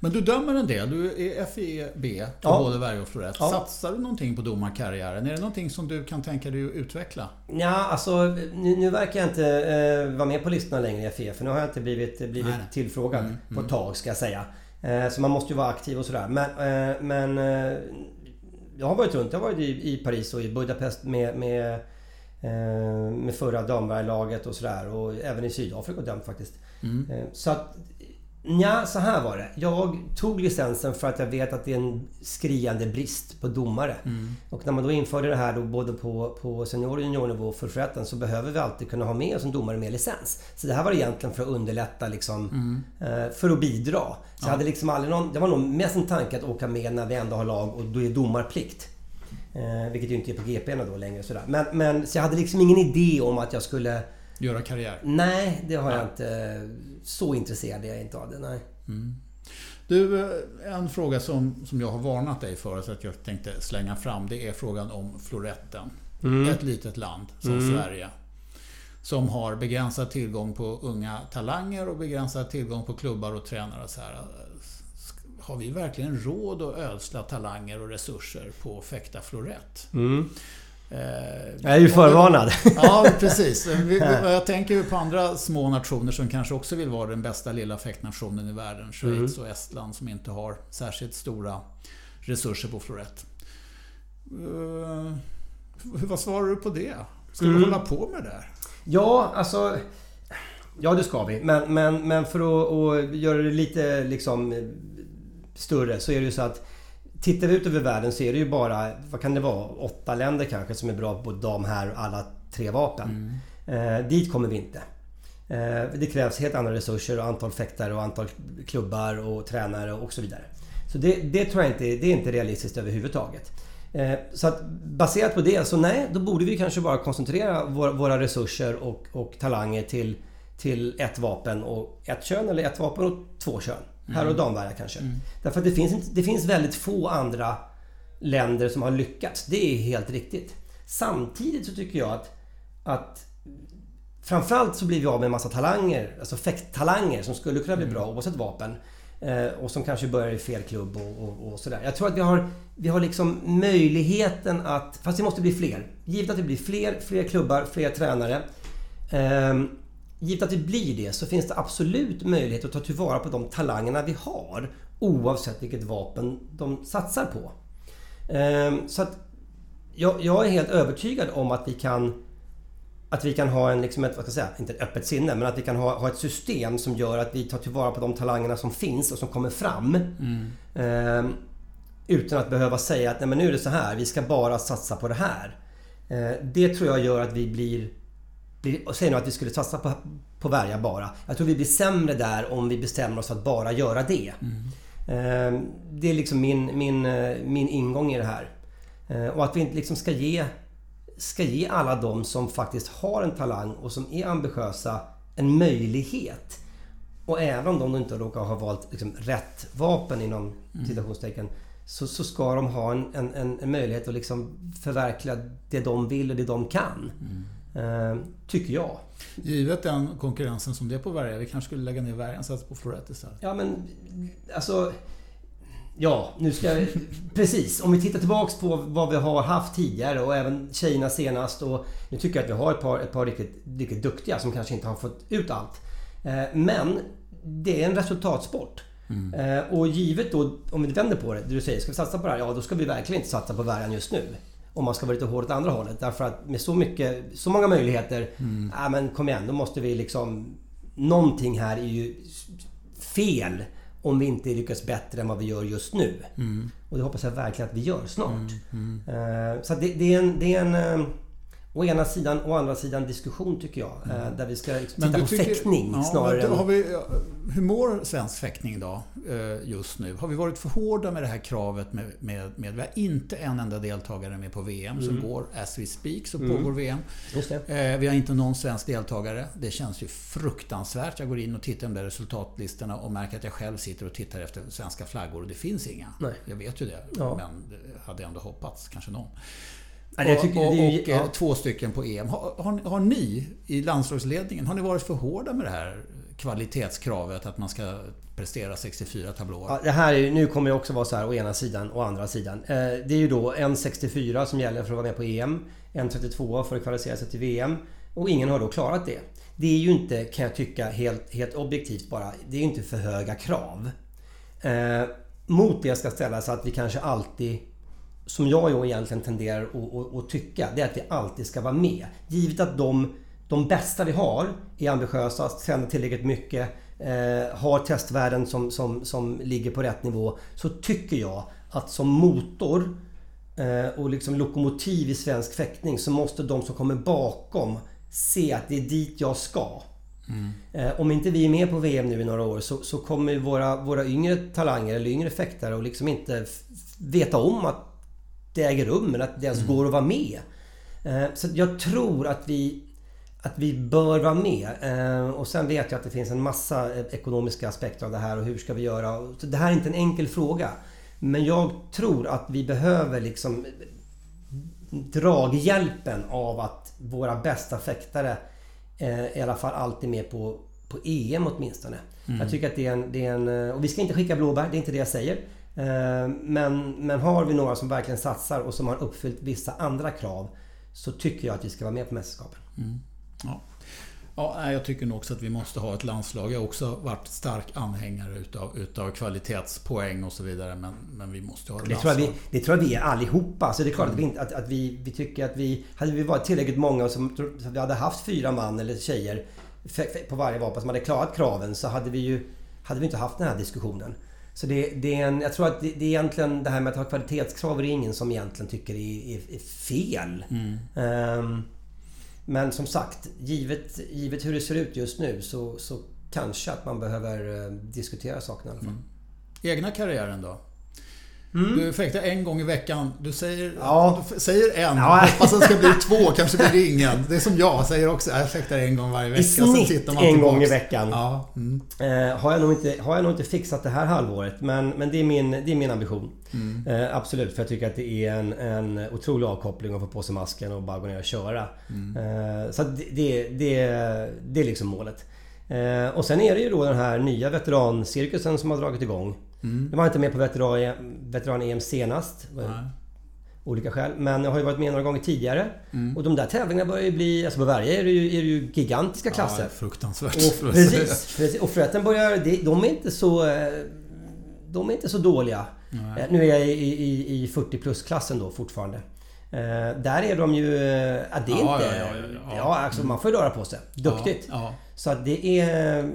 men du dömer en del. Du är FIB på ja. både Värjö och Florett. Ja. Satsar du någonting på domarkarriären? Är det någonting som du kan tänka dig att utveckla? Ja, alltså nu, nu verkar jag inte eh, vara med på listorna längre i FIF. För nu har jag inte blivit, blivit tillfrågad mm, på ett mm. tag ska jag säga. Eh, så man måste ju vara aktiv och sådär. Men, eh, men eh, jag har varit runt. Jag har varit i, i Paris och i Budapest med, med, eh, med förra damvarglaget och sådär. Och även i Sydafrika och dömt faktiskt. Mm. Eh, så att Ja, så här var det. Jag tog licensen för att jag vet att det är en skriande brist på domare. Mm. Och när man då införde det här då både på, på senior och juniornivå för förrätten så behöver vi alltid kunna ha med oss en domare med licens. Så det här var egentligen för att underlätta liksom, mm. eh, för att bidra. Så ja. jag hade liksom aldrig någon, det var nog mest en tanke att åka med när vi ändå har lag och då är domarplikt. Eh, vilket ju inte är på GP då längre. Sådär. Men, men, så jag hade liksom ingen idé om att jag skulle Göra karriär? Nej, det har jag inte. Så intresserad är jag inte av det. Nej. Mm. Du, eh, en fråga som, som jag har varnat dig för, så att jag tänkte slänga fram, det är frågan om floretten. Mm. Ett litet land som mm. Sverige. Som har begränsad tillgång på unga talanger och begränsad tillgång på klubbar och tränare. Så här. Har vi verkligen råd att ödsla talanger och resurser på att fäkta florett? Mm. Eh, jag är ju förvarnad. Ja, precis. Jag tänker ju på andra små nationer som kanske också vill vara den bästa lilla fäktnationen i världen. Schweiz mm. och Estland som inte har särskilt stora resurser på florett. Uh, vad svarar du på det? Ska mm. vi hålla på med det? Ja, alltså... Ja, det ska vi. Men, men, men för att, att göra det lite liksom större så är det ju så att Tittar vi ut över världen så är det ju bara, vad kan det vara, åtta länder kanske som är bra på de här alla tre vapen. Mm. Eh, dit kommer vi inte. Eh, det krävs helt andra resurser och antal fäktare och antal klubbar och tränare och så vidare. Så det, det tror jag inte, det är inte realistiskt överhuvudtaget. Eh, så att baserat på det så nej, då borde vi kanske bara koncentrera våra, våra resurser och, och talanger till, till ett vapen och ett kön eller ett vapen och två kön. Herr och damvärja kanske. Mm. Därför att det finns, det finns väldigt få andra länder som har lyckats. Det är helt riktigt. Samtidigt så tycker jag att, att Framförallt så blir vi av med en massa talanger, alltså fäkttalanger som skulle kunna bli bra mm. oavsett vapen. Eh, och som kanske börjar i fel klubb och, och, och, sådär. Jag tror att vi har, vi har liksom möjligheten att... Fast det måste bli fler. Givet att det blir fler, fler klubbar, fler tränare. Eh, givet att det blir det så finns det absolut möjlighet att ta tillvara på de talangerna vi har oavsett vilket vapen de satsar på. Ehm, så att jag, jag är helt övertygad om att vi kan att vi kan ha en, liksom ett, vad ska säga, inte ett öppet sinne, men att vi kan ha, ha ett system som gör att vi tar tillvara på de talangerna som finns och som kommer fram. Mm. Eh, utan att behöva säga att Nej, men nu är det så här, vi ska bara satsa på det här. Eh, det tror jag gör att vi blir och säger nu att vi skulle satsa på, på Värja bara. Jag tror vi blir sämre där om vi bestämmer oss för att bara göra det. Mm. Det är liksom min, min, eh, min ingång i det här. Eh, och att vi inte liksom ska ge, ska ge alla de som faktiskt har en talang och som är ambitiösa en möjlighet. Och även om de inte råkar ha valt liksom rätt vapen inom mm. citationstecken så, så ska de ha en, en, en möjlighet att liksom förverkliga det de vill och det de kan. Mm. Eh, tycker jag. Givet den konkurrensen som det är på Värja, vi kanske skulle lägga ner Värjan och satsa på Florett istället? Ja men, alltså... Ja, nu ska jag... Precis. Om vi tittar tillbaks på vad vi har haft tidigare och även tjejerna senast. Och nu tycker jag att vi har ett par, ett par riktigt, riktigt duktiga som kanske inte har fått ut allt. Eh, men det är en resultatsport. Mm. Eh, och givet då, om vi vänder på det, det du säger, ska vi satsa på det här? Ja, då ska vi verkligen inte satsa på värjan just nu. Om man ska vara lite hård åt andra hållet. Därför att med så mycket, så många möjligheter. Mm. Ja men kom igen, då måste vi liksom... Någonting här är ju fel om vi inte lyckas bättre än vad vi gör just nu. Mm. Och det hoppas jag verkligen att vi gör snart. Mm. Mm. Så det, det, är en... Det är en å ena sidan och å andra sidan diskussion tycker jag. Mm. Där vi ska titta på tycker, fäktning ja, snarare än... Har vi, hur mår svensk fäktning idag eh, just nu? Har vi varit för hårda med det här kravet med... med, med vi har inte en enda deltagare med på VM mm. som går as we speak så mm. pågår VM. Eh, vi har inte någon svensk deltagare. Det känns ju fruktansvärt. Jag går in och tittar på de där resultatlistorna och märker att jag själv sitter och tittar efter svenska flaggor och det finns inga. Nej. Jag vet ju det. Ja. Men hade ändå hoppats kanske någon. Och, och, och, och ja. två stycken på EM. Har, har, har, ni i landslagsledningen, har ni varit för hårda med det här kvalitetskravet att man ska prestera 64 tablåer? Ja, det här är, nu kommer det också vara så här å ena sidan och andra sidan. Eh, det är ju då en 64 som gäller för att vara med på EM. En 32 för att kvalificera sig till VM. Och ingen har då klarat det. Det är ju inte, kan jag tycka, helt, helt objektivt bara. Det är ju inte för höga krav. Eh, mot det ska ställas att vi kanske alltid som jag ju egentligen tenderar att, tycka, det är att vi alltid ska vara med. Givet att de, de bästa vi har är ambitiösa, tränar tillräckligt mycket, eh, har testvärden som, som, som ligger på rätt nivå. Så tycker jag att som motor eh, och liksom lokomotiv i svensk fäktning så måste de som kommer bakom se att det är dit jag ska. Mm. Eh, om inte vi är med på VM nu i några år så, så kommer våra, våra yngre talanger eller yngre fäktare att liksom inte veta om att det äger rum, men att det ens mm. går att vara med. Eh, så jag tror att vi, att vi bör vara med. Eh, och sen vet jag att det finns en massa eh, ekonomiska aspekter av det här och hur ska vi göra? Det här är inte en enkel fråga. Men jag tror att vi behöver liksom draghjälpen av att våra bästa fäktare i alla fall alltid med på, på EM åtminstone. Mm. Jag tycker att det är, en, det är en... Och vi ska inte skicka blåbär, det är inte det jag säger. Eh, men, men har vi några som verkligen satsar och som har uppfyllt vissa andra krav så tycker jag att vi ska vara med på mästerskapen. Mm. Ja. Ja, jag tycker nog också att vi måste ha ett landslag. Jag har också varit stark anhängare utav, utav kvalitetspoäng och så vidare. Men, men vi måste ha ett det landslag. Tror vi, det tror jag vi är allihopa. Så det är klart mm. att, vi, att, att vi, vi tycker att vi... Hade vi varit tillräckligt många som så vi hade haft fyra man eller tjejer på varje vapen som hade klarat kraven så hade vi ju hade vi inte haft den här diskussionen. Så det, det, är en, jag tror att det, det, är egentligen det här med att ha kvalitetskrav är det ingen som egentligen tycker är, är, är fel. Mm. Um, men som sagt, givet, givet hur det ser ut just nu så, så kanske att man behöver uh, diskutera sakerna i alla fall. Mm. Egna karriären då? Mm. Du fäktar en gång i veckan. Du säger, ja. du säger en. Ja. Hoppas att det ska bli två, kanske blir det ingen. Det är som jag säger också. Jag fäktar en gång varje vecka. I snitt en tillbaks. gång i veckan. Ja. Mm. Eh, har, jag nog inte, har jag nog inte fixat det här halvåret. Men, men det, är min, det är min ambition. Mm. Eh, absolut, för jag tycker att det är en, en otrolig avkoppling att få på sig masken och bara gå ner och köra. Mm. Eh, så det, det, det, det är liksom målet. Eh, och sen är det ju då den här nya veterancirkusen som har dragit igång. Mm. Jag var inte med på veteran-EM senast. Nej. Olika skäl. Men jag har ju varit med några gånger tidigare. Mm. Och de där tävlingarna börjar ju bli... Alltså på varje är det ju, är det ju gigantiska klasser. Ja, fruktansvärt. Och, precis, precis. Och för börjar... De är inte så... Eh, de är inte så dåliga. Nej. Eh, nu är jag i, i, i 40 plus-klassen då fortfarande. Uh, där är de ju... Ja, det är ja, inte... Ja, ja, ja, ja. alltså man får ju röra på sig. Duktigt. Så att det är...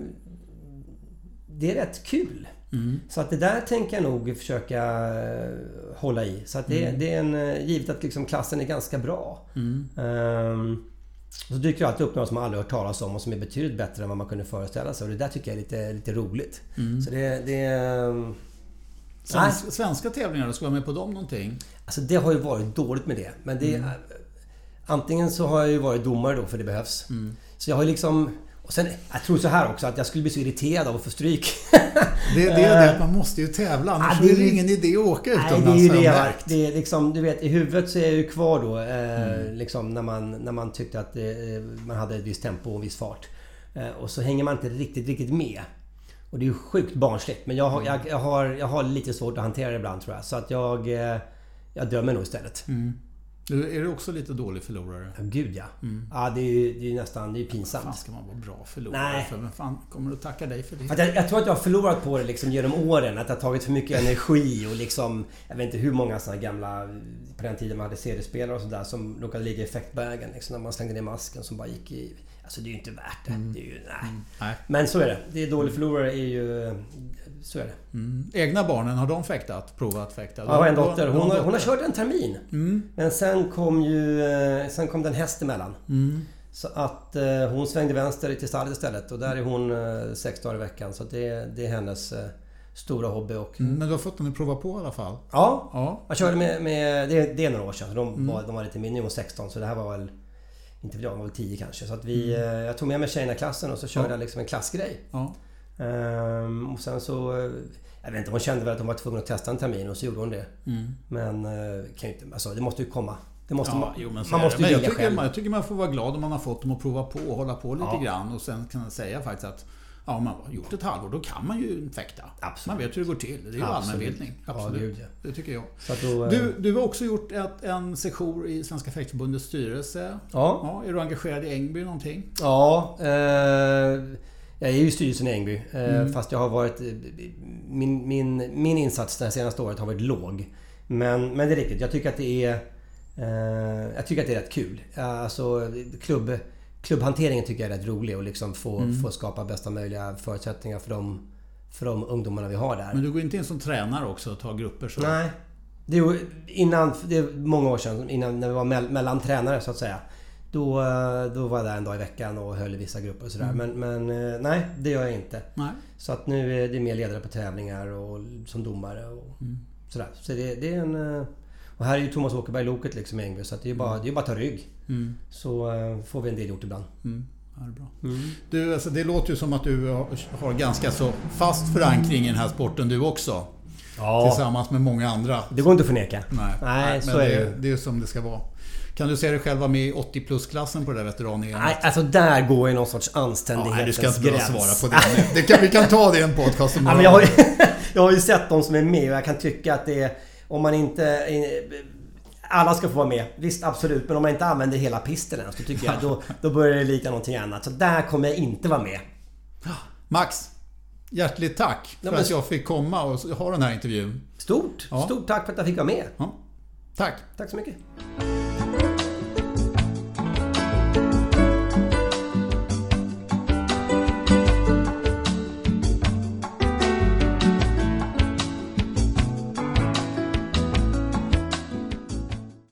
Det är rätt kul. Mm. Så att det där tänker jag nog försöka eh, hålla i. Så att det, mm. det är en... Eh, givet att liksom klassen är ganska bra. Mm. Um, så dyker det alltid upp några som man aldrig hört talas om och som är betydligt bättre än vad man kunde föreställa sig. Och det där tycker jag är lite, lite roligt. Mm. Så det... det ehm, Svenska, svenska tävlingar, ska du vara med på dem någonting? Alltså det har ju varit dåligt med det. Men det... Mm. Antingen så har jag ju varit domare då för det behövs. Mm. Så jag har liksom... Och sen, jag tror så här också att jag skulle bli så irriterad av att få stryk. det, är det att man måste ju tävla, annars ja, det är det ingen idé att åka utomlands Nej, det är ju det. Det är liksom, du vet, i huvudet så är jag ju kvar då. Eh, mm. Liksom när man, när man tyckte att eh, man hade ett visst tempo och en viss fart. Eh, och så hänger man inte riktigt, riktigt med. Och det är ju sjukt barnsligt. Men jag har, jag, jag, har, jag har lite svårt att hantera det ibland tror jag. Så att jag... Eh, jag dömer nog istället. Mm. Är du också lite dålig förlorare? Gud ja. Mm. Ja, det är ju det är nästan det är pinsamt. Fan ska man vara bra förlorare Nej. för? Vem fan kommer att tacka dig för det? För jag, jag, tror att jag har förlorat på det liksom genom åren. Att det har tagit för mycket energi och liksom... Jag vet inte hur många såna gamla... På den tiden man hade CD-spelare och sådär som råkade ligga i effektbägen. Liksom, när man slängde ner masken som bara gick i... Alltså det är ju inte värt det. Mm. det är ju, nej. Mm. nej. Men så är det. Det är dålig förlorare är ju... Så är det. Mm. Egna barnen, har de fäktat? Provat fäkta? Ja, jag har en dotter. Hon, har, hon har kört en termin. Mm. Men sen kom ju... Eh, sen kom den häst emellan. Mm. Så att eh, hon svängde vänster till stallet istället och där är hon eh, sex dagar i veckan. Så det, det är hennes eh, stora hobby. Och, mm, men du har fått henne att prova på i alla fall? Ja. ja. Jag körde med... med det, det är några år sedan. De, mm. var, de var lite mindre. Hon 16 så det här var väl... Inte vet jag, var väl 10 kanske. Så att vi... Mm. Jag tog med mig tjejerna i klassen och så körde ja. jag liksom en klassgrej. Um, och sen så... Jag vet inte, hon kände väl att hon var tvungen att testa en termin och så gjorde hon det. Mm. Men uh, kan inte, alltså, det måste ju komma. Det måste ja, man, jo, man måste ju jag tycker, själv. Man, jag tycker man får vara glad om man har fått dem att prova på och hålla på lite ja. grann. Och sen kan man säga faktiskt att Ja, om man har gjort ett halvår, då kan man ju fäkta. Absolut. Man vet hur det går till. Det är ju allmänbildning. Absolut. Ja, det, det, tycker jag. Då, du, eh, du har också gjort ett, en session i Svenska Fäktförbundets styrelse. Ja. ja. Är du engagerad i Ängby någonting? Ja. Eh, jag är ju i styrelsen i Ängby. Eh, mm. Fast jag har varit... Min, min, min insats det senaste året har varit låg. Men, men det är riktigt. Jag tycker att det är... Eh, jag tycker att det är rätt kul. Alltså klubb, klubbhanteringen tycker jag är rätt rolig och liksom få, mm. få skapa bästa möjliga förutsättningar för de, för de ungdomarna vi har där. Men du går inte in som tränare också och tar grupper? Så? Nej. Det är, innan, det är många år sedan, innan när vi var mellan tränare så att säga. Då, då var jag där en dag i veckan och höll i vissa grupper och sådär. Mm. Men, men eh, nej, det gör jag inte. Nej. Så att nu är det mer ledare på tävlingar och som domare och mm. sådär. Så det, det, är en... Eh, och här är ju Thomas Åkerberg loket liksom i Ängby så det är ju bara, det är bara att ta rygg. Mm. Så uh, får vi en del gjort ibland. Mm. Ja, det, är bra. Mm. Du, alltså, det låter ju som att du har ganska så fast förankring i den här sporten du också. Ja. Tillsammans med många andra. Det går inte att förneka. Nej, Nej så är det Det är som det ska vara. Kan du se dig själv vara med i 80 plus-klassen på det där veteran Nej, alltså där går ju någon sorts anständighetens ja, du ska inte behöva svara på det. det kan, vi kan ta det i en podcast ja, men jag, har ju, jag har ju sett de som är med och jag kan tycka att det är... Om man inte... Alla ska få vara med. Visst, absolut. Men om man inte använder hela pisten ens, så tycker jag då, då börjar det likna någonting annat. Så där kommer jag inte vara med. Max, hjärtligt tack för ja, men... att jag fick komma och ha den här intervjun. Stort! Ja. Stort tack för att jag fick vara med. Ja. Tack! Tack så mycket.